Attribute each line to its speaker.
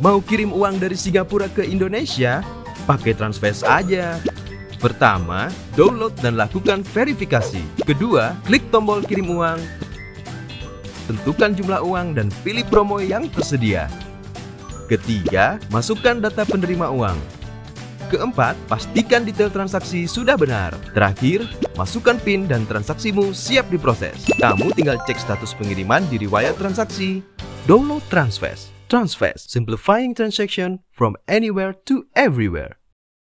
Speaker 1: Mau kirim uang dari Singapura ke Indonesia? Pakai Transfast aja. Pertama, download dan lakukan verifikasi. Kedua, klik tombol kirim uang. Tentukan jumlah uang dan pilih promo yang tersedia. Ketiga, masukkan data penerima uang. Keempat, pastikan detail transaksi sudah benar. Terakhir, masukkan PIN dan transaksimu siap diproses. Kamu tinggal cek status pengiriman di riwayat transaksi. Download Transfast. Transfast, simplifying transaction from anywhere to everywhere.